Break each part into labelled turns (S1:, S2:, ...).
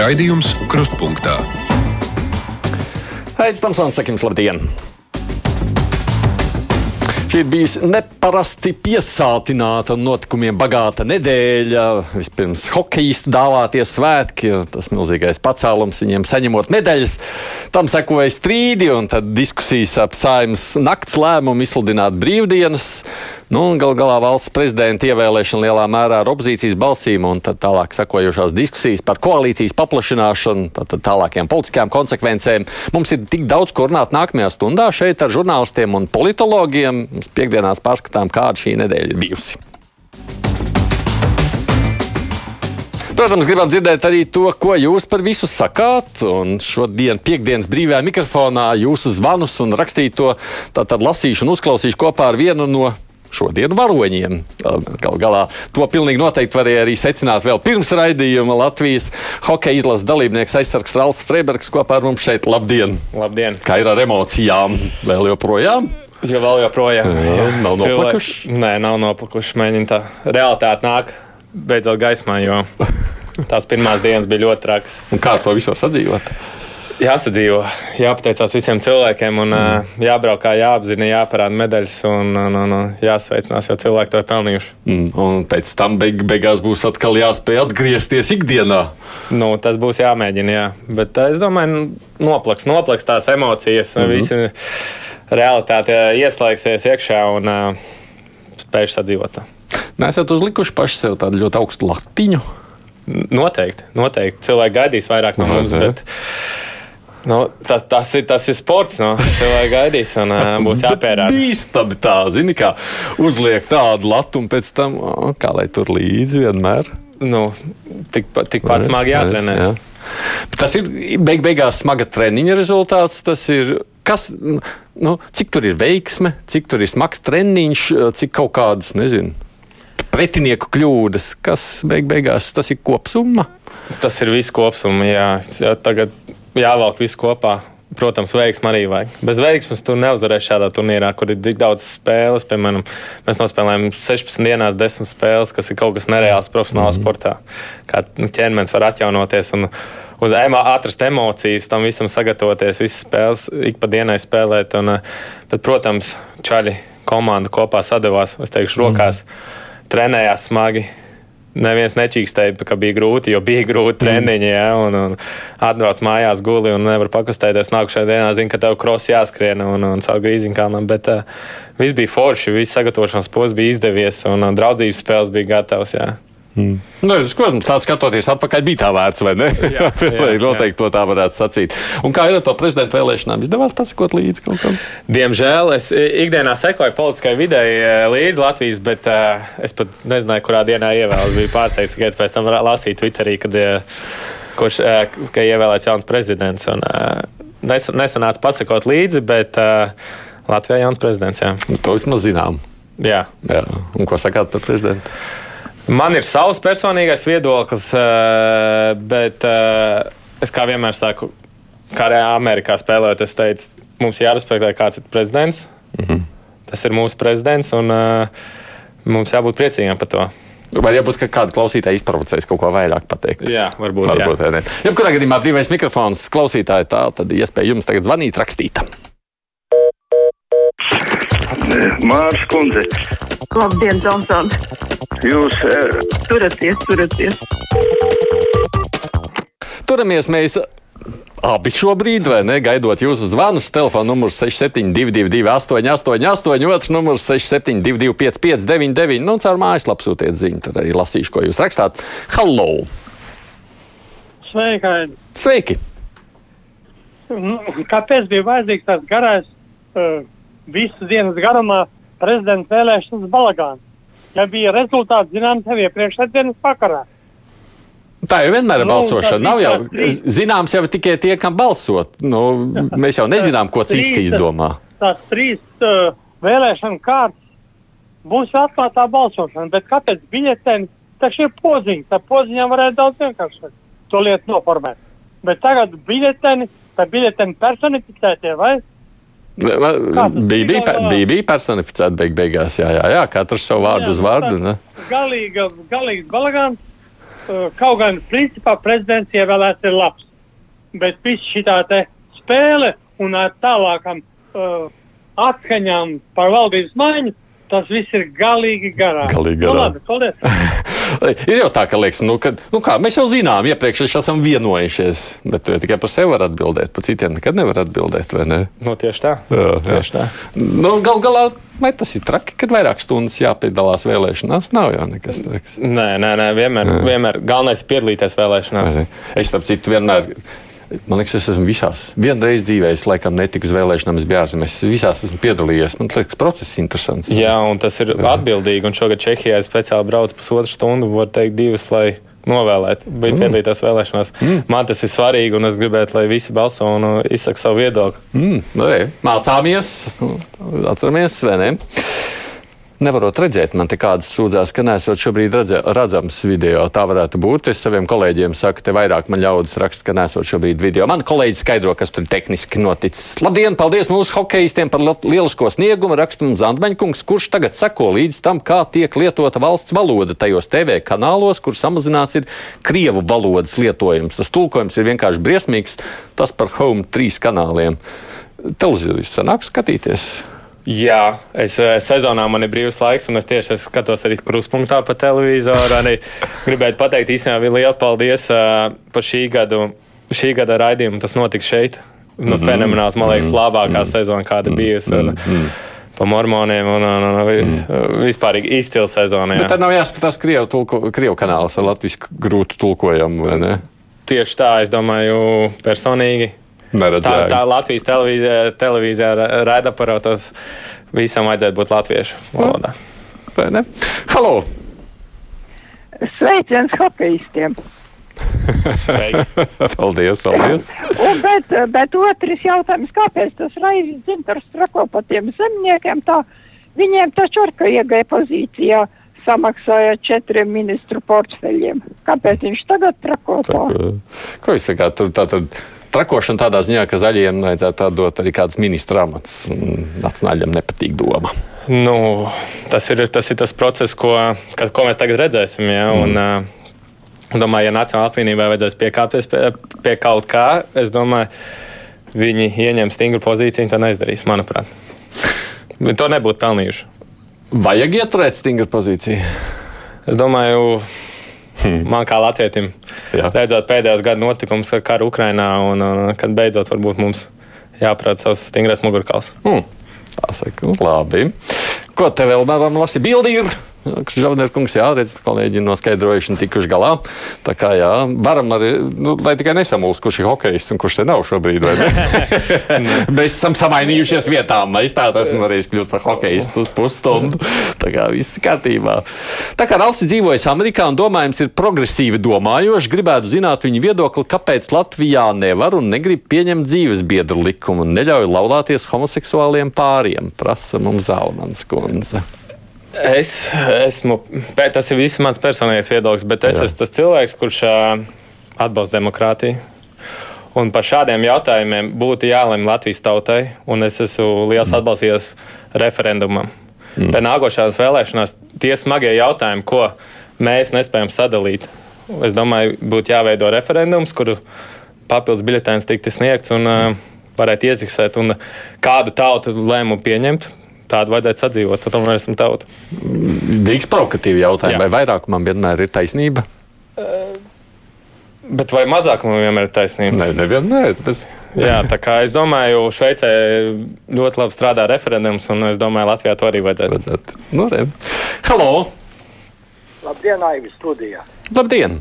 S1: Raidījums Krustpunktā.
S2: Aizsmeļamies, Tamsons, sakim, labdien! Šī ir bijusi neparasti piesātināta un notikumiem bagāta nedēļa. Vispirms hokejistu dāvātie svētki, tas milzīgais pacēlums viņiem saņemot medaļas. Tam sekoja strīdi un tad diskusijas ap saimnes nakts lēmumu izsludināt brīvdienas. Nu, Galu galā valsts prezidenta ievēlēšana lielā mērā ar opozīcijas balsīm, un tad tālāk sekojušās diskusijas par koalīcijas paplašināšanu, tad tālākiem politiskajām konsekvencēm. Mums ir tik daudz ko runāt nākamajā stundā šeit ar žurnālistiem un politologiem. Mums piekdienās pārskatām, kāda šī nedēļa ir bijusi. Protams, gribam dzirdēt arī to, ko jūs par visu sakāt. Un šodien, piekdienas brīvajā mikrofonā, jūsu zvanus un rakstīto tātad lasīšu un uzklausīšu kopā ar vienu no šodien varoņiem. Galu galā to pilnīgi noteikti varēja arī secināt vēl pirms raidījuma Latvijas hokeja izlases dalībnieks aizsargs Rāls Freibergs kopā ar mums šeit. Labdien!
S3: Labdien!
S2: Kā ir ar emocijām? Vēl joprojām?
S3: Jo vēl joprojām.
S2: Jā, nav noplikuši?
S3: Cilvēki, nē, nav noplikuši. Mēģina tā realitāte nāk beidzot gaismā, jo tās pirmās dienas bija ļoti trakas.
S2: Un kā to visu sadzīvot?
S3: Jāsadzīvo, jāpateicās visiem cilvēkiem, un mm. jābrauc, jāapzina, jāparāda medaļas un, un, un, un jāsveicinās, jo cilvēki to ir pelnījuši.
S2: Mm. Un pēc tam beig, beigās būs atkal jāspēj atgriezties ikdienā.
S3: Nu, tas būs jāmēģina, jā. Bet es domāju, noplaks, noplaks tās emocijas, mm -hmm. visi realitāte ieslēgsies iekšā un uh, spējuši sadzīvot.
S2: Nesat uzlikuši paši sev tādu ļoti augstu latiņu?
S3: Noteikti, noteikti. Cilvēki gaidīs vairāk no mums. Bet... Nu, tas, tas, ir, tas ir sports. No. Cilvēki gaidīs, un uh, būs jāpierāda.
S2: Bīstami tā, zini, kā uzliek tādu latu, un pēc tam, oh, kā lai tur līdzi vienmēr.
S3: Nu, Tikpat tik smagi jātrenēs. Jā.
S2: Tas ir beig beigās smaga treniņa rezultāts. Tas ir kas, nu, cik tur ir veiksme, cik tur ir smags treniņš, cik kaut kādas, nezinu, pretinieku kļūdas, kas beig beigās tas ir kopsumma.
S3: Tas ir viss kopsumma, jā. tagad jāvelk viss kopā. Protams, veiksmi arī vajag. Bez veiksmes tu neuzvarēsi šādā turnīrā, kur ir tik daudz spēles. Piemēram, mēs nospēlējām 16 dienās 10 spēles, kas ir kaut kas nereāls profesionālā mm. sportā. Kā ķermenis var atjaunoties un uz emo, atrast emocijas, tam visam sagatavoties, visas spēles ik pa dienai spēlēt. Un, bet, protams, čaļi komanda kopā sadavās, es teikšu, rokās, mm. trenējās smagi neviens nečīkstēja, ka bija grūti, jo bija grūti mm. treniņi, ja, un, un atbrauc mājās guli un nevar pakustēties. Nākamajā dienā zina, ka tev kros jāskrien un, un caur grīziņkalnam, bet uh, viss bija forši, viss sagatavošanās posms bija izdevies un uh, draudzības spēles bija gatavs. Jā.
S2: Mm. Nu, protams, tāds skatoties atpakaļ, bija tā vērts, vai ne? Jā, jā, noteikti jā. to tā varētu sacīt. Un kā ir ar to prezidenta vēlēšanām? Izdevās pasakot līdzi kaut kam?
S3: Diemžēl es ikdienā sekoju politiskai videi līdzi Latvijas, bet uh, es pat nezināju, kurā dienā ievēlos. Biju pārsteigts, ka pēc tam lasīju Twitterī, kad, uh, kurš, uh, ka ievēlēts jauns prezidents. Un, uh, nes, nesanāca pasakot līdzi, bet uh, Latvijā jauns prezidents. Jā.
S2: Nu, to vismaz zinām.
S3: Jā.
S2: jā. Un ko sakāt par prezidentu?
S3: Man ir savs personīgais viedoklis, eh, bet eh, es kā vienmēr saku, kā arī Amerikā spēlējot, es teicu, mums jārespektē, kāds ir prezidents. Mm -hmm. Tas ir mūsu prezidents, un eh, mums jābūt priecīgiem par to.
S2: Vai jābūt, ka kāda klausītāja izprovocēs kaut ko vairāk pateikt?
S3: Jā, varbūt. varbūt jā.
S2: Jebkurā gadījumā brīvais mikrofons klausītāji tā, tad iespēja jums tagad zvanīt, rakstīt.
S4: Mārs Kundze.
S5: Labdien, Džonsons!
S4: Jūs uh...
S5: turaties, turaties!
S2: Turamies mēs abi šobrīd, vai ne? Gaidot jūsu zvanus, telefona numurs 6722, 888, otrs numurs 672, 559, nu, caur mājaslapu sūtiet ziņu, tad arī lasīšu, ko jūs rakstāt. Hallo!
S6: Sveiki!
S2: Sveiki!
S6: Nu, kāpēc bija vajadzīgs tāds garais, uh, visas dienas garumā prezidenta vēlēšanas balagāns. Ja bija rezultāts zināms jau iepriekšējā vakarā.
S2: Tā jau vienmēr ir nu, balsošana. Nav jau trīs, zināms, jau tikai tie, kam balsot. Nu, mēs jau nezinām, ko citi trīs, izdomā.
S6: Tās trīs uh, vēlēšana kārtas būs atklātā balsošana, bet kāpēc biļetēni taču ir poziņa? Tā poziņā varētu daudz vienkāršāk to lietu noformēt. Bet tagad biļetēni, tā biļetēni personificētie vai
S2: Bija, bija, bija, bija personificēta beig beigās, jā, jā, jā, katrs savu vārdu jā, uz vārdu. Ne?
S6: Galīga, galīgs balagāns. kaut gan principā prezidents ievēlēts ir labs, bet viss šī spēle un ar tālākam uh, atskaņām par valdības maiņu, tas viss ir galīgi garām.
S2: Galīgi
S6: Nu,
S2: garām.
S6: labi, paldies!
S2: ir jau tā, ka liekas, nu, ka, nu kā, mēs jau zinām, iepriekš esam vienojušies. Bet tu tikai par sevi var atbildēt, par citiem nekad nevar atbildēt, vai ne?
S3: Nu, tieši tā.
S2: Jā, jā.
S3: Tieši tā.
S2: Nu, gal galā, vai tas ir traki, kad vairāk stundas jāpiedalās vēlēšanās? Nav jau nekas traks.
S3: Nē, nē, nē vienmēr, vienmēr galvenais ir piedalīties vēlēšanās.
S2: Es, starp citu, vienmēr. Man liekas, es esmu visās. Vienreiz dzīvē, es laikam netiku uz vēlēšanām, es biju ārzemēs. Es visās esmu piedalījies. Man liekas, process ir interesants.
S3: Jā, un tas ir atbildīgi. Un šogad Čehijā es speciāli braucu pusotru stundu, var teikt, divas, lai novēlētu, bija mm. piedalīties vēlēšanās. Mm. Man tas ir svarīgi, un es gribētu, lai visi balso un izsaka savu viedokli.
S2: Mm, mācāmies, atceramies, vai ne? Nevarot redzēt, man te kāds sūdzās, ka nesot šobrīd redzē, redzams video. Tā varētu būt. Es saviem kolēģiem saku, te vairāk man ļaudis raksta, ka nesot šobrīd video. Man kolēģi skaidro, kas tur tehniski noticis. Labdien, paldies mūsu hokeistiem par lielisko sniegumu, raksta mums Zandmeņkungs, kurš tagad seko līdz tam, kā tiek lietota valsts valoda tajos TV kanālos, kur samazināts ir Krievu valodas lietojums. Tas tulkojums ir vienkārši briesmīgs. Tas par Home 3 kanāliem. Televizijas sanāk skatīties.
S3: Jā, es sezonā man ir brīvs laiks, un es tieši es skatos arī kruspunktā pa televizoru. Arī gribētu pateikt īstenībā lielu paldies uh, par šī gada, šī gada raidījumu. Tas notika šeit. Nu,
S2: Mhm.
S3: fenomenāls, man liekas, labākā sezona, kāda bijusi. Un, Pa mormoniem un, un, un, un vispār izcila sezona.
S2: Bet
S3: jā.
S2: tad nav jāskatās Krievu, tulko, Krievu kanāls ar latviešu grūtu tulkojumu?
S3: Tieši tā, es domāju, personīgi.
S2: Neredz
S3: Tā, tā Latvijas televīzija, televīzijā raidaparātos visam vajadzētu būt latviešu valodā.
S2: Vai ne? Halo!
S5: Sveiciens hokeistiem!
S2: Paldies, paldies!
S5: Un, bet, bet otrs jautājums, kāpēc tas raizes dzintars trako pa tiem zemniekiem? Tā, viņiem taču ar ka iegāja pozīcijā samaksāja četriem ministru portfeļiem. Kāpēc viņš tagad trako tā?
S2: Ko jūs sakāt? Tur tā tad trakošana tādā ziņā, ka zaļiem vajadzētu dot arī kādas ministra amats. Nacionāļiem nepatīk doma.
S3: Nu, tas, ir, tas ir tas process, ko, ka, ko mēs tagad redzēsim. Ja? Un, mm. Domāju, ja Nacionālajai apvienībai vajadzēs piekāpties pie, pie kaut kā, es domāju, viņi ieņem stingru pozīciju, un to neizdarīs, manuprāt. Viņi to nebūtu pelnījuši.
S2: Vajag ieturēt stingru pozīciju.
S3: Es domāju, hmm. man kā latvietim,
S2: Jā.
S3: redzot pēdējos gadu notikumus, kā kara Ukrainā, un, kad beidzot varbūt mums jāprāt savs stingrais mugurkauls.
S2: Hmm. Tā saka, labi. Ko te vēl varam lasīt? Bildi ir. Žavnerkungs, jā, redz, kolēģi noskaidrojuši un tikuši galā. Tā kā jā, varam arī, nu, lai tikai nesamulst, kurš ir hokejs un kurš te nav šobrīd, vai ne? Mēs esam samainījušies vietām. Es tā esmu arī kļūt par hokejistu uz pusstundu. Tā kā viss kārtībā. Tā kā Ralfs ir dzīvojis Amerikā un domājams ir progresīvi domājošs, gribētu zināt viņa viedokli, kāpēc Latvijā nevar un negrib pieņemt dzīves biedru likumu un neļauj laulāties homoseksuāliem pāriem, prasa mums Zalmans kundze.
S3: Es esmu, tas ir viss mans personīgais viedoklis, bet es
S2: Jā.
S3: esmu tas cilvēks, kurš atbalsta demokrātiju. Un par šādiem jautājumiem būtu jālemj Latvijas tautai, un es esmu liels atbalstītājs referendumam. Mm. Pēc nākošās vēlēšanās tie smagie jautājumi, ko mēs nespējam sadalīt, es domāju, būtu jāveido referendums, kuru papildus biļetēns tiktu sniegts un uh, varētu iefiksēt, un kādu tautu lēmumu pieņemt. Tādu vajadzētu sadzīvot, tad tomēr esmu tauta.
S2: Drīz provokatīvi jautājumi,
S3: Jā.
S2: vai vairākumam vienmēr ir taisnība?
S3: Bet vai mazāk man vienmēr ir taisnība?
S2: Nē, nevienmēr. Bet...
S3: Jā, tā kā es domāju, Šveicē ļoti labi strādā referendums, un es domāju, Latvijā to arī vajadzētu.
S2: Bet, nu, re. Halo!
S1: Labdien, Aivis studijā.
S2: Labdien!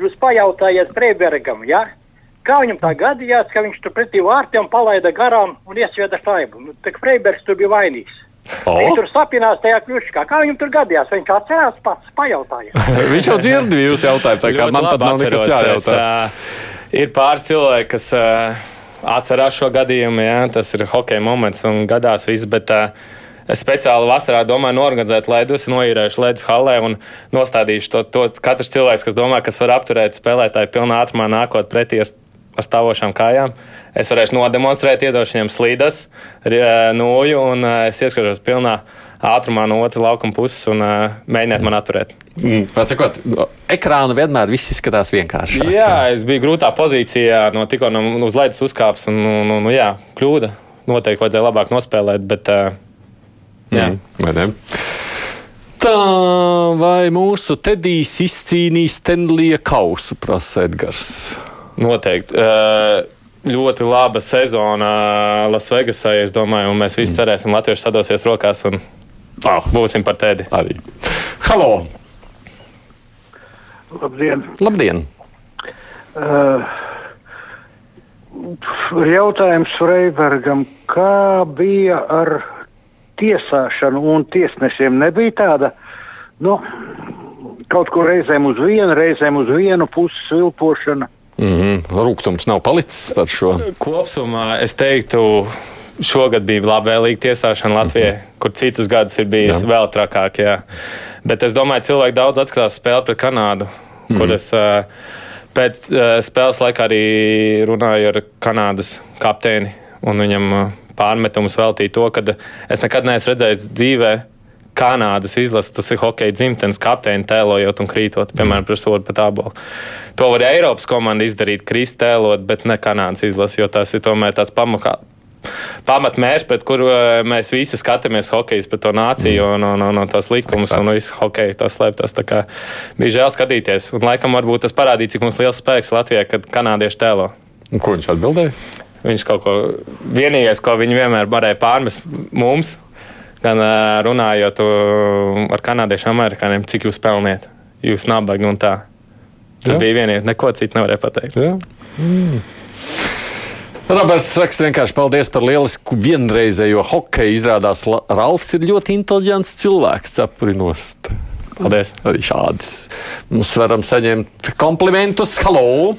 S1: Jūs pajautājāt Freibergam, ja? Kā viņam tā gadījās, ka viņš tur pretī vārtiem palaida garām un iesvieda šaibu. Nu, tā kā Freibergs tur bija vainīgs.
S2: O,
S1: Viņš tur sapinās tajā kļūškā. Kā viņam tur gadījās? Viņš atcerās pats, pajautāja.
S2: viņš jau dzird jūs jautājumu, tā kā man pat nav nekas
S3: atceros.
S2: jājautā.
S3: Es, ā, ir pāris cilvēki, kas uh, atcerās šo gadījumu. Jā, tas ir hokeja moments un gadās viss. Bet, uh, Es speciāli vasarā domāju, norganizēt ledus, noīrēšu ledus halē un nostādīšu to, to katrs cilvēks, kas domā, kas var apturēt spēlētāju pilnā ātrumā, nākot pretī ar, ar stāvošām kājām. Es varēšu nodemonstrēt, iedošu viņam slīdas, nūju un es ieskatos pilnā ātrumā no otras laukuma puses un uh, mēģiniet man atturēt.
S2: Mm. Sakot, no ekrāna vienmēr viss izskatās vienkārši.
S3: Jā, es biju grūtā pozīcijā, no tikko no, uz lejas uzkāpis, un, un, un, un jā, kļūda. Noteikti vajadzēja labāk nospēlēt, bet uh, jā.
S2: Mm. Tā vai mūsu Tedijs izcīnīs Tenlija kausu, prasa Edgars.
S3: Noteikti. Uh, ļoti laba sezona Lasvegasā, es domāju, un mēs visi cerēsim, Latvieši sadosies rokās un
S2: Ah,
S3: būsim par tēdi.
S2: arī. Halo!
S7: Labdien!
S2: Labdien!
S7: Uh, jautājums Freibergam, kā bija ar tiesāšanu un tiesnešiem? Nebija tāda, nu, kaut kur reizēm uz vienu, reizēm uz vienu pusi svilpošana.
S2: Mm -hmm. Rūkums nav palicis par šo.
S3: Kopumā es teiktu, šogad bija labvēlīga tiesāšana Latvijai, mm -hmm. kur citus gadus ir bijis jā. vēl trakāk. Jā. Bet es domāju, cilvēki daudz atskatās spēli pret Kanādu, mm -hmm. kur es uh, pēc uh, spēles laikā arī runāju ar Kanādas kapteini un viņam uh, pārmetumus veltīja to, ka es nekad neesmu redzējis dzīvē. Kanādas izlases, tas ir hokeja dzimtenes kapteinis, tēlojot un krītot, piemēram, pret sodu pat abolu. To var Eiropas komanda izdarīt, krist tēlot, bet ne Kanādas izlase, jo tas ir tomēr tāds pamakā, pamatmērķis, pret kuru eh, mēs visi skatāmies hokeja, pret to nāciju mm. un, un, un, un tos likumus un visu hokeju to slēptos. Bija žēl skatīties. Un laikam varbūt tas parādīja, cik mums liels spēks Latvijā, kad kanādieši tēlo.
S2: Un ko viņš atbildēja?
S3: Viņš kaut ko vienīgais, ko viņi vienmēr varēja pārmest mums, gan runājot ar kanādiešiem, amerikāņiem, cik jūs pelniet, jūs nabagi un tā. Tas Jā. bija vienīgais, neko citu nevarēja pateikt.
S2: Jā. Mm. Roberts raksta vienkārši paldies par lielisku vienreizējo hokeju. Izrādās, Ralfs ir ļoti inteliģents cilvēks, cepurinost.
S3: Paldies.
S2: Arī šādas mums varam saņemt komplimentus. Halo!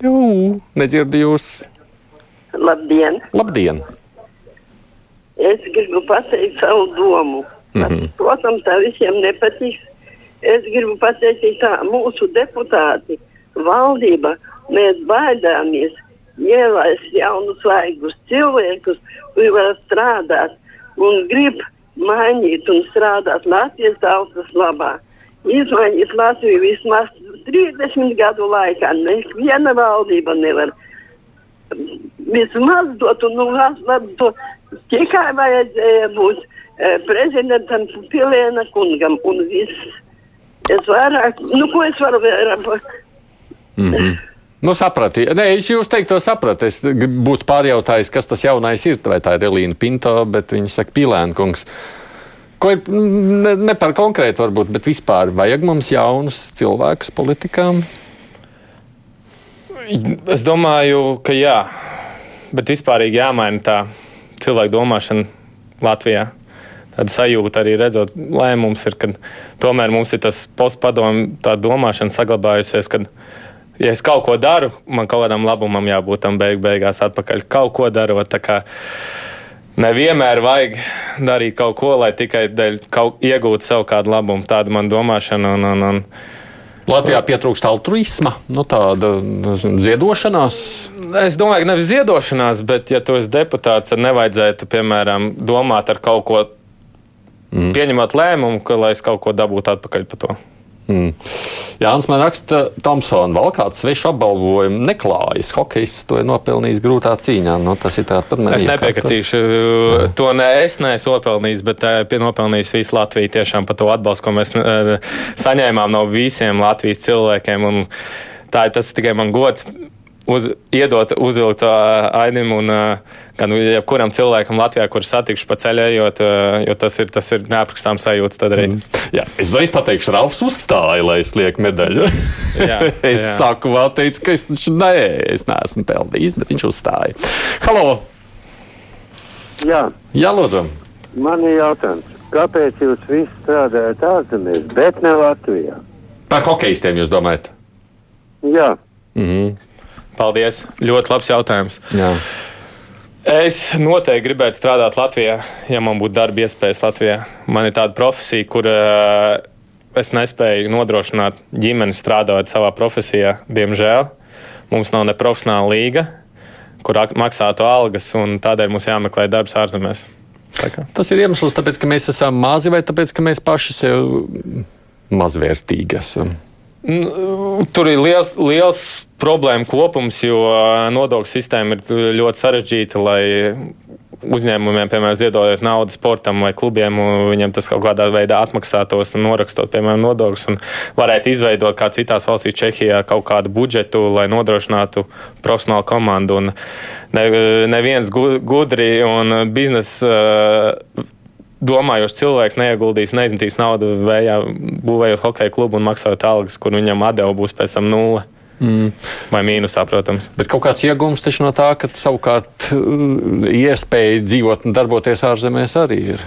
S2: Jū, nedzirdu jūs.
S8: Labdien!
S2: Labdien!
S8: Es gribu pateikt savu domu. Mm -hmm. Protams, tā visiem nepatiks. Es gribu pateikt, ka mūsu deputāti, valdība, mēs baidāmies ielaist jaunus svaigus cilvēkus, kuri var strādāt un grib mainīt un strādāt Latvijas tautas labā. Izmainīt Latviju vismaz 30 gadu laikā. Neviena valdība nevar vismaz dot, nu, to tikai vajadzēja būt e, prezidentam Pilēna kungam un viss. Es vairāk, nu, ko es varu vairāk?
S2: Mm -hmm. Nu, sapratu. Nē, es jūs teiktu, to sapratu. Es būtu pārjautājis, kas tas jaunais ir. Vai tā ir Elīna Pinto, bet viņa saka, Pilēna kungs. Ko ir ne, ne par konkrētu, varbūt, bet vispār vajag mums jaunus cilvēkus politikām?
S3: Es domāju, ka jā, bet vispārīgi jāmaina tā cilvēku domāšana Latvijā. Tāda sajūta arī redzot lēmums ir, ka tomēr mums ir tas postpadomu tā domāšana saglabājusies, ka, ja es kaut ko daru, man kaut kādam labumam jābūt tam beig beigās atpakaļ. Kaut ko darot, tā kā nevienmēr vajag darīt kaut ko, lai tikai dēļ kaut iegūtu sev kādu labumu. Tāda man domāšana. Un, un, un,
S2: Latvijā pietrūkst altruisma, nu, tāda ziedošanās.
S3: Es domāju, ka nevis ziedošanās, bet, ja tu esi deputāts, tad nevajadzētu, piemēram, domāt ar kaut ko, mm. pieņemot lēmumu, ka, lai es kaut ko dabūtu atpakaļ par to.
S2: Mm. Jānis man raksta, Tomsona vēl kāds svešs apbalvojums neklājas. Hokejs to ir nopelnījis grūtā cīņā. Nu, tas ir tāds pat
S3: Es nepiekritīšu. To ne es neesmu nopelnījis, bet eh, nopelnījis visu Latviju tiešām par to atbalstu, ko mēs uh, saņēmām no visiem Latvijas cilvēkiem. Un tā ir tas tikai man gods uz, iedot, uzvilkt ainim un gan jebkuram cilvēkam Latvijā, kurš satikšu pa ceļojot, jo tas ir, tas ir neaprakstāms sajūta. Tad arī. Mm.
S2: Jā, es reiz pateikšu, Ralfs uzstāja, lai es lieku medaļu. jā, es jā. saku, vēl teicu, ka es, nē, es neesmu pelnījis, bet viņš uzstāja. Halo!
S7: Jā,
S2: jā lūdzu!
S7: Man ir jautājums, kāpēc jūs visi strādājat ārzemēs, bet ne Latvijā?
S2: Par hokeistiem jūs domājat?
S7: Jā.
S2: Mm -hmm.
S3: Paldies! Ļoti labs jautājums.
S2: Jā.
S3: Es noteikti gribētu strādāt Latvijā, ja man būtu darba iespējas Latvijā. Man ir tāda profesija, kur uh, es nespēju nodrošināt ģimeni strādājot savā profesijā. Diemžēl mums nav ne profesionāla līga, kur maksātu algas, un tādēļ mums jāmeklē darbs ārzemēs.
S2: Tas ir iemesls, tāpēc, ka mēs esam mazi vai tāpēc, ka mēs paši sev mazvērtīgi esam.
S3: Nu, Tur ir liels, liels problēmu kopums, jo nodokļu sistēma ir ļoti sarežģīta, lai uzņēmumiem, piemēram, ziedojot naudu sportam vai klubiem, viņiem tas kaut kādā veidā atmaksātos un norakstot, piemēram, nodokļus, varētu izveidot kā citās valstīs, Čehijā, kaut kādu budžetu, lai nodrošinātu profesionālu komandu. Un ne, neviens gu- gudri un biznesa domājošs cilvēks neieguldīs, neizmetīs naudu vējā, būvējot hokeja klubu un maksājot algas, kur viņam atdeva būs pēc tam nulle. Mm. Vai mīnusā, protams.
S2: Bet kaut kāds iegūms taču no tā, ka savukārt uh, iespēja dzīvot un darboties ārzemēs arī ir.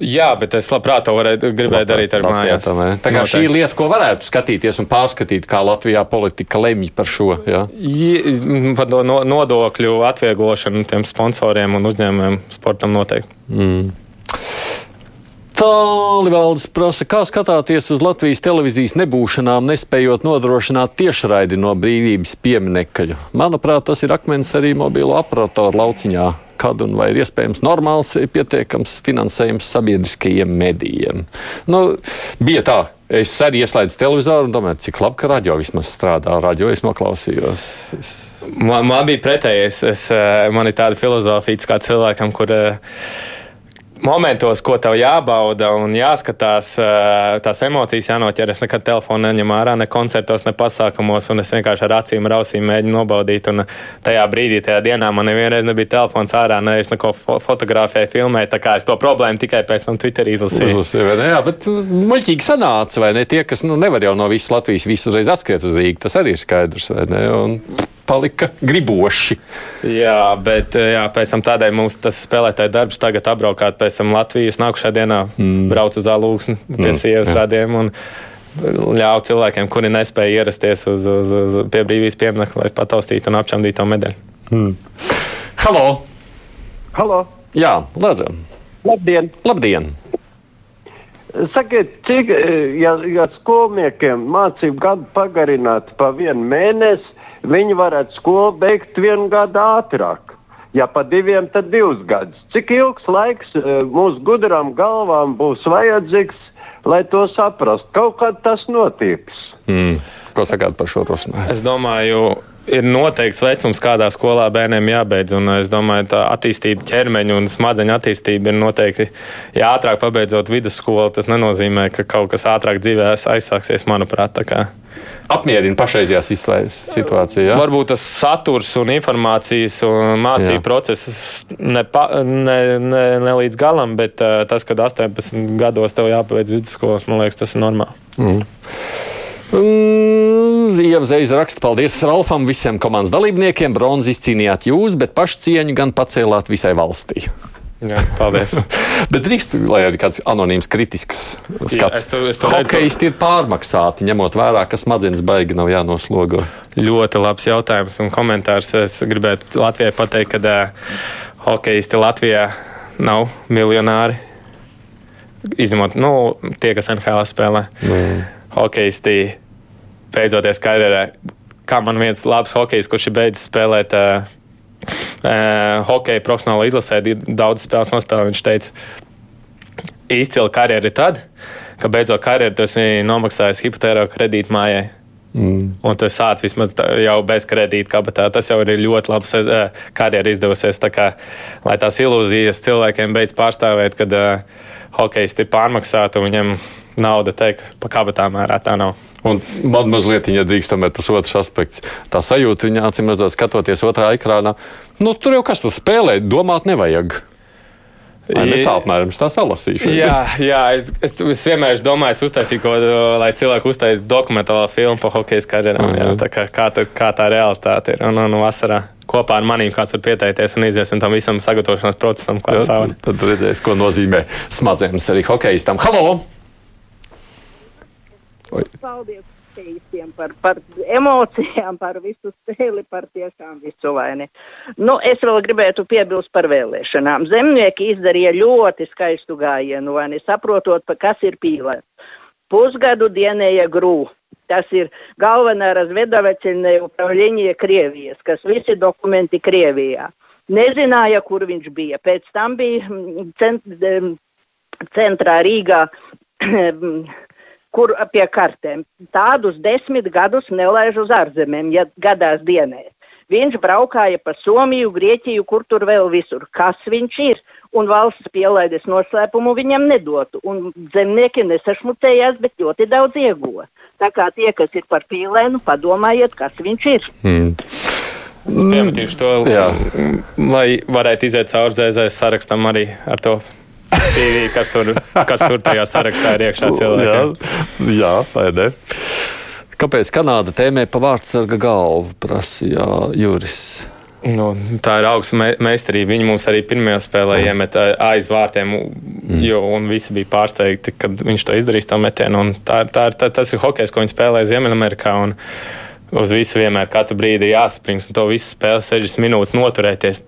S3: Jā, bet es labprāt to varētu, gribēju darīt ar mājās.
S2: Tā, tā kā šī ir lieta, ko varētu skatīties un pārskatīt, kā Latvijā politika lemj par šo. Jā.
S3: Par no, no, nodokļu atvieglošanu tiem sponsoriem un uzņēmumiem sportam noteikti.
S2: Mm. Tālvaldis prasa, kā skatāties uz Latvijas televīzijas nebūšanām, nespējot nodrošināt tiešraidi no brīvības pieminekļu. Manuprāt, tas ir akmens arī mobilo aparatoru lauciņā. Kad un vai ir iespējams normāls, pietiekams finansējums sabiedriskajiem medijiem? Nu, bija tā, es arī ieslēdzu televizoru un domāju, cik labi, ka radio vismaz strādā. Radio es noklausījos. Es...
S3: Man, man bija pretējais. Es, eh, man ir tāda filozofija, kā cilvēkam, kur eh, momentos, ko tev jābauda un jāskatās, eh, tās emocijas jānoķer. Es nekad telefonu neņemu ārā, ne koncertos, ne pasākumos, un es vienkārši ar acīm un ausīm mēģinu nobaudīt. Un tajā brīdī, tajā dienā man nevienreiz nebija telefons ārā, ne es neko fo fotografēju, filmēju. Tā kā es to problēmu tikai pēc tam Twitterī izlasīju.
S2: Uzlasīju, ne? Jā, bet uh, muļķīgi sanāca, vai ne? Tie, kas nu, nevar jau no visas Latvijas visu uzreiz atskriet uz Rīgā, tas arī ir skaidrs, vai ne? Un palika griboši.
S3: Jā, bet eh, jā, pēc tam tādēļ mums tas spēlētāja darbs tagad apbraukāt pēc tam Latvijas nākušajā dienā, mm. brauc uz alūksni pie
S2: Mm,
S3: sievas radiem un ļauj cilvēkiem, kuri nespēja ierasties uz, uz, uz pie brīvības pieminiekta, lai pataustītu un apčamdītu to medaļu.
S2: Mm. Halo!
S9: Halo!
S2: Jā, lūdzam!
S9: Labdien!
S2: Labdien!
S9: Sakiet, cik, eh, ja, ja skolniekiem mācību gadu pagarinātu pa vienu mēnesi, viņi varētu skolu beigt vienu gadu ātrāk. Ja pa diviem, tad divus gadus. Cik ilgs laiks eh, mūsu gudrām galvām būs vajadzīgs, lai to saprastu? Kaut kad tas notiks.
S2: Mm. Ko sakāt par šo rosinājumu?
S3: Es domāju, ir noteikts vecums, kādā skolā bērniem jābeidz. Un es domāju, tā attīstība, ķermeņa un smadzeņu attīstība ir noteikti. Ja ātrāk pabeidzot vidusskolu, tas nenozīmē, ka kaut kas ātrāk dzīvē aizsāksies, manuprāt.
S2: Apmierina pašreizējā situācijā. Jā?
S3: Varbūt tas saturs un informācijas un mācību process ne, pa, ne, ne, ne līdz galam, bet uh, tas, kad 18 gados tev jāpabeidz vidusskolas, man liekas, tas ir normāli.
S2: Mm. Ieva Zvaigznes raksta, paldies Ralfam, visiem komandas dalībniekiem. Bronzi izcīnījāt jūs, bet pašcieņu gan pacēlāt visai valstī.
S3: Jā, paldies.
S2: bet drīkst, lai arī kāds anonīms kritisks skats. Hokeisti ir pārmaksāti, ņemot vērā, ka smadzenes baigi nav jānoslogo.
S3: Ļoti labs jautājums un komentārs. Es gribētu Latvijai pateikt, ka uh, hokeisti Latvijā nav miljonāri. Izņemot nu, tie, kas NHL spēlē.
S2: Mm.
S3: Hokeisti beidzoties karjerā. Kā man viens labs hokejs, kurš ir beidzis spēlēt uh, uh, hokeju profesionālā izlasē, daudz spēles nospēlē, viņš teica, izcila karjera ir tad, ka beidzot karjeru tu esi nomaksājis hipotēro kredītu mājai.
S2: Mm.
S3: Un tu sāc vismaz tā- jau bez kredīta kabatā. Tas jau ir ļoti labs eh, karjeras izdevusies. Tā kā, lai tās ilūzijas cilvēkiem beidz pārstāvēt, kad uh, hokejs ir pārmaksāts un viņam nauda tiek pa kabatā mērā. Tā nav.
S2: Un man mazliet, ja drīkst, tomēr tas otrs aspekts. Tā sajūta viņa acīm redzot, skatoties otrā ekrānā. Nu, tur jau kas tur spēlē, domāt nevajag. Ne tā apmēram tā salasīšu?
S3: Jā, jā es, es, es vienmēr domājis, uztaisīt kaut ko, lai cilvēki uztaisītu dokumentālo filmu par hokeja karjerām. Jā, tā kā, kā, tā, kā tā realitāte ir. Un, un vasarā kopā ar maniem kāds var pieteikties un iziesim tam visam sagatavošanās procesam. klāt cauri.
S2: Tad redzēs, ko nozīmē smadzenes arī hokeistam. Halo!
S10: Paldies! Visiem par, par emocijām, par visu stili, par tiešām visu vaini. Nu, es vēl gribētu piebilst par vēlēšanām. Zemnieki izdarīja ļoti skaistu gājienu, vai ne saprotot, kas ir pīlē. Pusgadu dienēja grūti. Tas ir galvenā razvedaveceļnieku upravļiņie Krievijas, kas visi dokumenti Krievijā. Nezināja, kur viņš bija. Pēc tam bija mm, cent, centrā Rīgā mm, kur pie kartēm. Tādus desmit gadus nelaiž uz ārzemēm, ja gadās dienē. Viņš braukāja pa Somiju, Grieķiju, kur tur vēl visur. Kas viņš ir? Un valsts pielaides noslēpumu viņam nedotu. Un zemnieki nesašmucējās, bet ļoti daudz ieguva. Tā kā tie, kas ir par pīlēnu, padomājiet, kas viņš ir.
S2: Mm.
S3: Es piemetīšu to,
S2: Jā.
S3: lai varētu iziet cauri zēzēs sarakstam arī ar to CV, kas tur, kas tur tajā sarakstā ir iekšā
S2: Jā,
S3: cilvēkiem.
S2: jā, vai ne? Kāpēc Kanāda tēmē pa vārdsarga galvu, prasīja Juris.
S3: Nu, tā ir augsta me meistarība. Viņi mums arī pirmajā spēlē iemet ā, aiz vārtiem, jo un visi bija pārsteigti, kad viņš to izdarīs, to metienu. Un Tā, ir- tā, ir- tā, tas ir hokejs, ko viņi spēlē Ziemeļamerikā. un Uz visu vienmēr katru brīdi jāsprings, un to visu spēli 60 minūtes noturēties.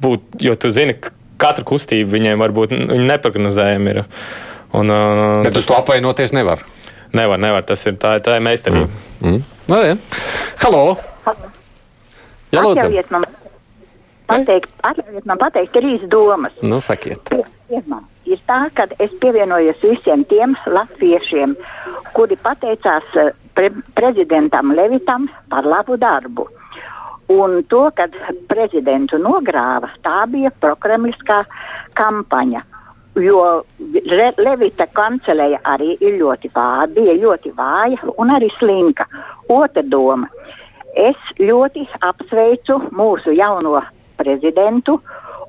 S3: Būt, jo tu zini, ka katra kustība viņiem var būt viņi neprognozējama. Ir. Un, uh,
S2: Bet uz to apvainoties nevar.
S3: Nevar, nevar. Tas ir tā, tā ir meistarība.
S2: Mm. No, jā. Halo! Jā, lūdzu.
S11: Man pateikt, atļaujiet man pateikt trīs domas.
S2: Nu, sakiet.
S11: Pirmā ir tā, ka es pievienojos visiem tiem latviešiem, kuri pateicās eh, pre prezidentam Levitam par labu darbu. Un to, kad prezidentu nogrāva, tā bija prokremliskā kampaņa. Jo Le Levita kancelēja arī ļoti vāja, bija ļoti vāja un arī slinka. Otra doma. Es ļoti apsveicu mūsu jauno prezidentu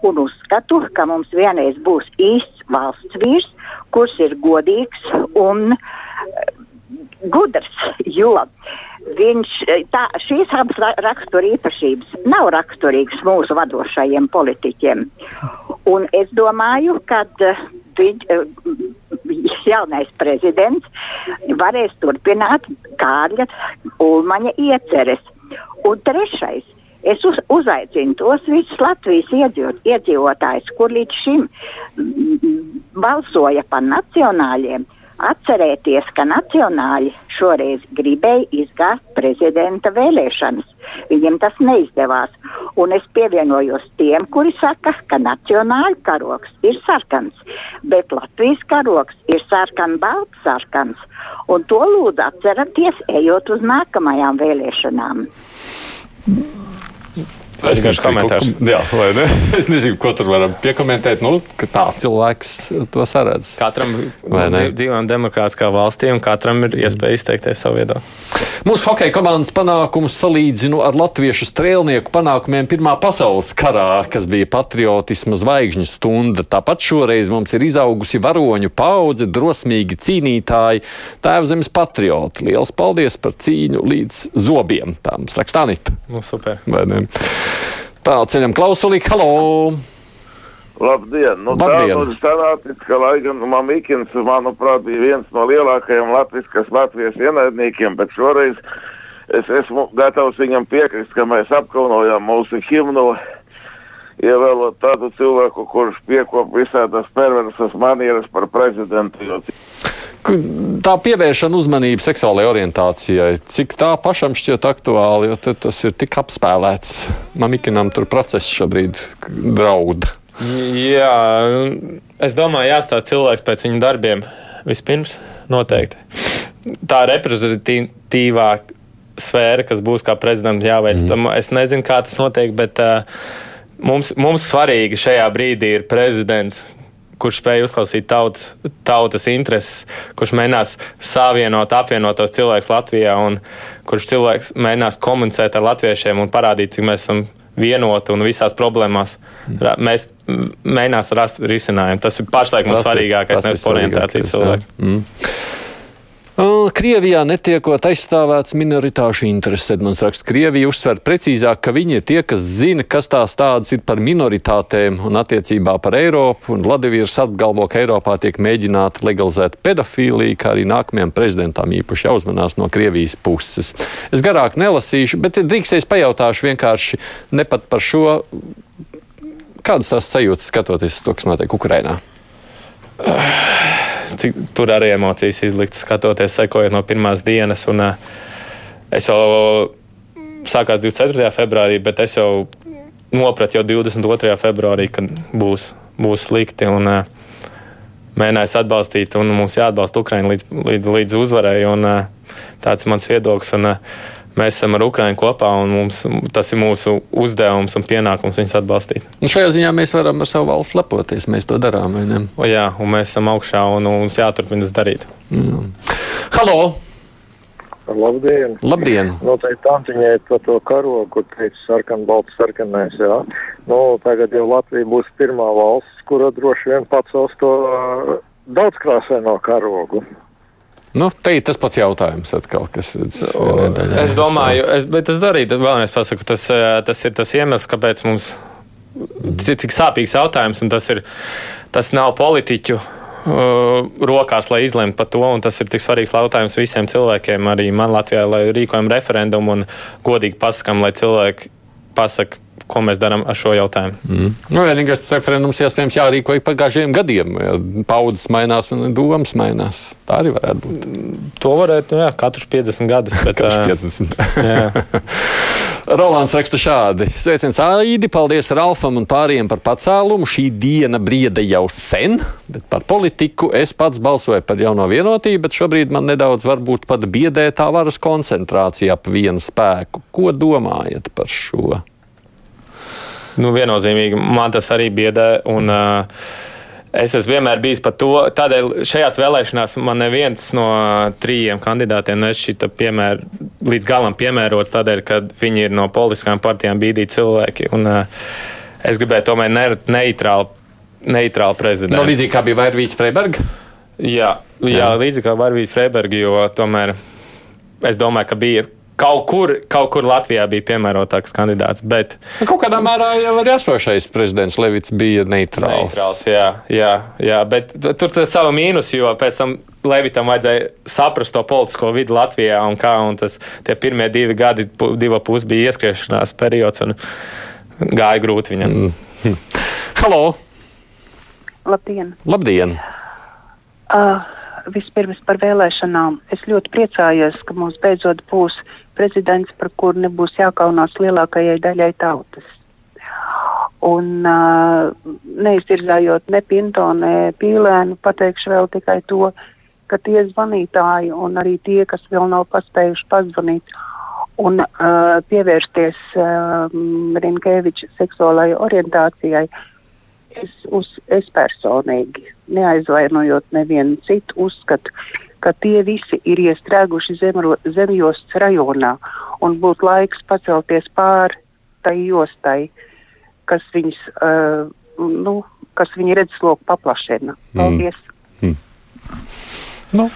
S11: un uzskatu, ka mums vienreiz būs īsts valsts vīrs, kurš ir godīgs un gudrs. Jo viņš, eh, tā, šīs abas ra- rakstura īpašības nav raksturīgas mūsu vadošajiem politiķiem. Un es domāju, ka viņš, eh, jaunais prezidents varēs turpināt Kārļa Ulmaņa ieceres. Un trešais. Es uz, uzaicinu tos visus Latvijas iedzīvot, iedzīvotājus, kur līdz šim balsoja par nacionāļiem, atcerēties, ka nacionāļi šoreiz gribēja izgāzt prezidenta vēlēšanas. Viņiem tas neizdevās. Un es pievienojos tiem, kuri saka, ka nacionāļu karoks ir sarkans, bet Latvijas karoks ir sarkan-balts sarkans. Un to lūdzu atcerieties, ejot uz nākamajām vēlēšanām.
S3: Tas ir garš komentārs.
S2: Jā, vai ne? Es nezinu, ko tur varam piekomentēt. Nu, tā cilvēks to saredz.
S3: Katram
S2: Vai ne?
S3: dzīv- dzīvojam demokrātiskā valstī, un katram ir iespēja izteikties savu viedokli.
S2: Mūsu hokeja komandas panākumus salīdzinu ar latviešu strēlnieku panākumiem Pirmā pasaules karā, kas bija patriotisma zvaigžņu stunda. Tāpat šoreiz mums ir izaugusi varoņu paudze, drosmīgi cīnītāji, tēvzemes patrioti. Lielas paldies par cīņu līdz zobiem. Tā mums raksta Anita.
S3: Nu, super.
S2: Vai ne? Tā ceļam klausulī, halo!
S12: Labdien! Nu,
S2: Labdien.
S12: tā nu sanācis, ka, lai gan Mamikins, manuprāt, bija viens no lielākajiem latviskas Latvijas ienaidniekiem, bet šoreiz es esmu gatavs viņam piekrist, ka mēs apkaunojam mūsu himnu, ievēlot tādu cilvēku, kurš piekop visādas perversas manieras par prezidentu.
S2: Tā pievēršana uzmanību seksuālajai orientācijai, cik tā pašam šķiet aktuāli, jo tas ir tik apspēlēts. Mamikinam tur process šobrīd draud.
S3: Jā, es domāju, jāstāsta cilvēks pēc viņa darbiem vispirms noteikti. Tā reprezentatīvā sfēra, kas būs kā prezidentam jāveic, mm. tam es nezinu, kā tas notiek, bet uh, mums, mums svarīgi šajā brīdī ir prezidents. Kurš spēj uzklausīt tautas, tautas intereses, kurš mēģinās savienot, apvienot tos cilvēkus Latvijā, un kurš cilvēks mēģinās komunicēt ar latviešiem un parādīt, cik mēs esam vienoti un visās problēmās ra- mēs mēģinās rast risinājumu. Tas ir pašlaik mums
S2: Tas
S3: svarīgākais, nevis orientācija cilvēku.
S2: Mm. Krievijā netiekot aizstāvēts minoritāšu intereses. Edmunds raksta, Krievija uzsver precīzāk, ka viņi ir tie, kas zina, kas tās tādas ir par minoritātēm un attiecībā par Eiropu. Un Vladimirs apgalvo, ka Eiropā tiek mēģināta legalizēt pedofīliju, kā arī nākamajam prezidentam īpaši jāuzmanās no Krievijas puses. Es garāk nelasīšu, bet drīkstēs pajautāšu vienkārši ne pat par šo. Kādas tās sajūtas skatoties to, kas notiek Ukrajinā?
S3: Cik tur arī emocijas izliktas, skatoties, sekojot no pirmās dienas. Un, uh, es jau sākās 24. februārī, bet es jau noprat jau 22. februārī, kad būs, būs slikti. Un, uh, mēģinājis atbalstīt, un mums jāatbalsta Ukraiņa līdz, līdz, līdz uzvarai. Un, uh, tāds ir mans viedoklis. Un, uh, mēs esam ar Ukraiņu kopā, un mums, tas ir mūsu uzdevums un pienākums viņus atbalstīt.
S2: Un šajā ziņā mēs varam ar savu valsts lepoties. Mēs to darām.
S3: O, jā, un mēs esam augšā, un, un mums jāturpina tas darīt.
S2: Mm. Halo!
S13: Labdien!
S2: Labdien.
S13: Noteikti tantiņai par to karogu, kur teica sarkan, balts, sarkanais. Jā. Nu, tagad jau Latvija būs pirmā valsts, kura droši vien pacels to uh, daudzkrāsaino karogu.
S2: Nu, te ir tas pats jautājums, atkal, kas ir.
S3: Es domāju, es, bet es arī vēlreiz pasaku, tas, tas ir tas iemesls, kāpēc mums ir tik sāpīgs jautājums, un tas, ir, tas nav politiķu uh, rokās, lai izlemtu par to. Tas ir tik svarīgs jautājums visiem cilvēkiem, arī man Latvijā, lai rīkojam referendumu un godīgi pasakām, lai cilvēki pasakā, ko mēs darām ar šo jautājumu.
S2: Mm. Nu, vienīgais referendums iespējams jārīko ik pa dažiem gadiem. Paudzes mainās un domas mainās. Tā arī varētu būt.
S3: To varētu, nu, jā, katrs 50 gadus. Bet,
S2: katrs 50. Rolands raksta šādi. Sveiciens Aidi, paldies Ralfam un pāriem par pacēlumu. Šī diena brieda jau sen, bet par politiku es pats balsoju par jauno vienotību, bet šobrīd man nedaudz varbūt pat biedē tā varas koncentrācija ap vienu spēku. Ko domājat par šo?
S3: Nu, viennozīmīgi man tas arī biedē. Un, uh, Es esmu vienmēr bijis par to. Tādēļ šajās vēlēšanās man neviens no trījiem kandidātiem nešķita piemēr, līdz galam piemērots, tādēļ, ka viņi ir no politiskām partijām bīdīti cilvēki. Un, uh, es gribēju tomēr ne, neitrālu, neitrālu prezidentu.
S2: No, līdzīgi kā bija Vairvīķa Freiberga?
S3: Jā, jā, jā. līdzīgi kā Vairvīķa Freiberga, jo tomēr es domāju, ka bija Kaut kur, kaut kur Latvijā bija piemērotāks kandidāts. Bet...
S2: Nu, kaut kādā mērā jau arī esošais prezidents Levits bija neitrāls.
S3: neitrāls jā, jā, jā, bet tur ir sava mīnus, jo pēc tam Levitam vajadzēja saprast to politisko vidi Latvijā. Un kā, un tas, tie pirmie divi gadi, divi pusi bija ieskriešanās periods, un gāja grūti viņam. Mm.
S2: Halo!
S14: Labdien!
S2: Labdien.
S14: Uh, vispirms par vēlēšanām. Es ļoti priecājos, ka mums beidzot būs prezidents, par kuru nebūs jākaunās lielākajai daļai tautas. Un uh, neiztirzājot ne Pinto, ne Pīlēnu, pateikšu vēl tikai to, ka tie zvanītāji un arī tie, kas vēl nav paspējuši pazvanīt un uh, pievērsties uh, Rinkēviča seksuālajai orientācijai, es, uz, es personīgi neaizvainojot nevienu citu, uzskatu, ka tie visi ir iestrēguši zemro, zemjostas rajonā un būtu laiks pacelties pāri tai jostai, kas viņas, uh, nu, kas viņa redzesloku paplašina. Mm. Paldies! Mm. Mm.
S3: Nu.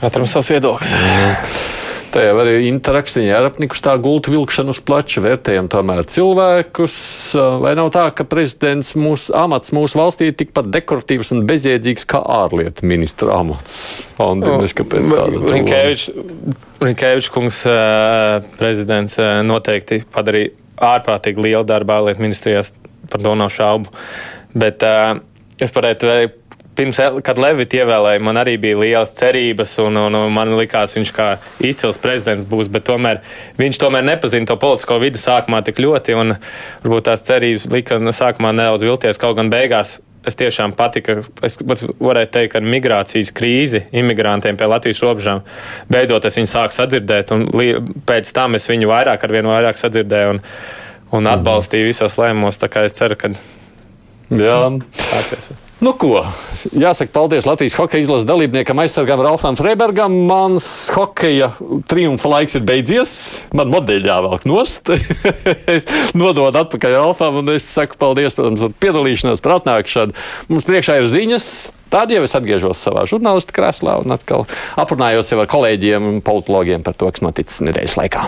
S3: Katram savs viedoklis.
S2: Tā jau arī interakcija ar apnikuši tā gultu vilkšanu uz plača vērtējam tomēr cilvēkus. Vai nav tā, ka prezidents mūsu amats mūsu valstī ir tikpat dekoratīvs un bezjēdzīgs kā ārlietu ministra amats? Andriņš, kāpēc tāda?
S3: Rinkēvičs kungs prezidents noteikti padarīja ārprātīgi lielu darbu ārlietu ministrijās, par to nav šaubu. Bet uh, es varētu pirms, kad Levita ievēlēja, man arī bija lielas cerības, un, un, un man likās, viņš kā izcils prezidents būs, bet tomēr viņš tomēr nepazina to politisko vidi sākumā tik ļoti, un varbūt tās cerības lika sākumā nedaudz vilties, kaut gan beigās. Es tiešām patika, es varētu teikt, ar migrācijas krīzi, imigrantiem pie Latvijas robežām. Beidzot, es viņu sāku sadzirdēt, un pēc tam es viņu vairāk ar vienu vairāk sadzirdēju un, un atbalstīju visos lēmumos. Tā kā es ceru, ka
S2: Jā, tāds ir. Nu, ko? Jāsaka, paldies Latvijas hokeja izlases dalībniekam, aizsargam Ralfam Freibergam. Mans hokeja triumfa laiks ir beidzies. Man modeļi jāvelk nost. es nododu atpakaļ Ralfam un es saku paldies protams, par piedalīšanos, par atnākšanu. Mums priekšā ir ziņas. Tad jau es atgriežos savā žurnālistu krēslā un atkal aprunājos ar kolēģiem un politologiem par to, kas noticis nedēļas laikā.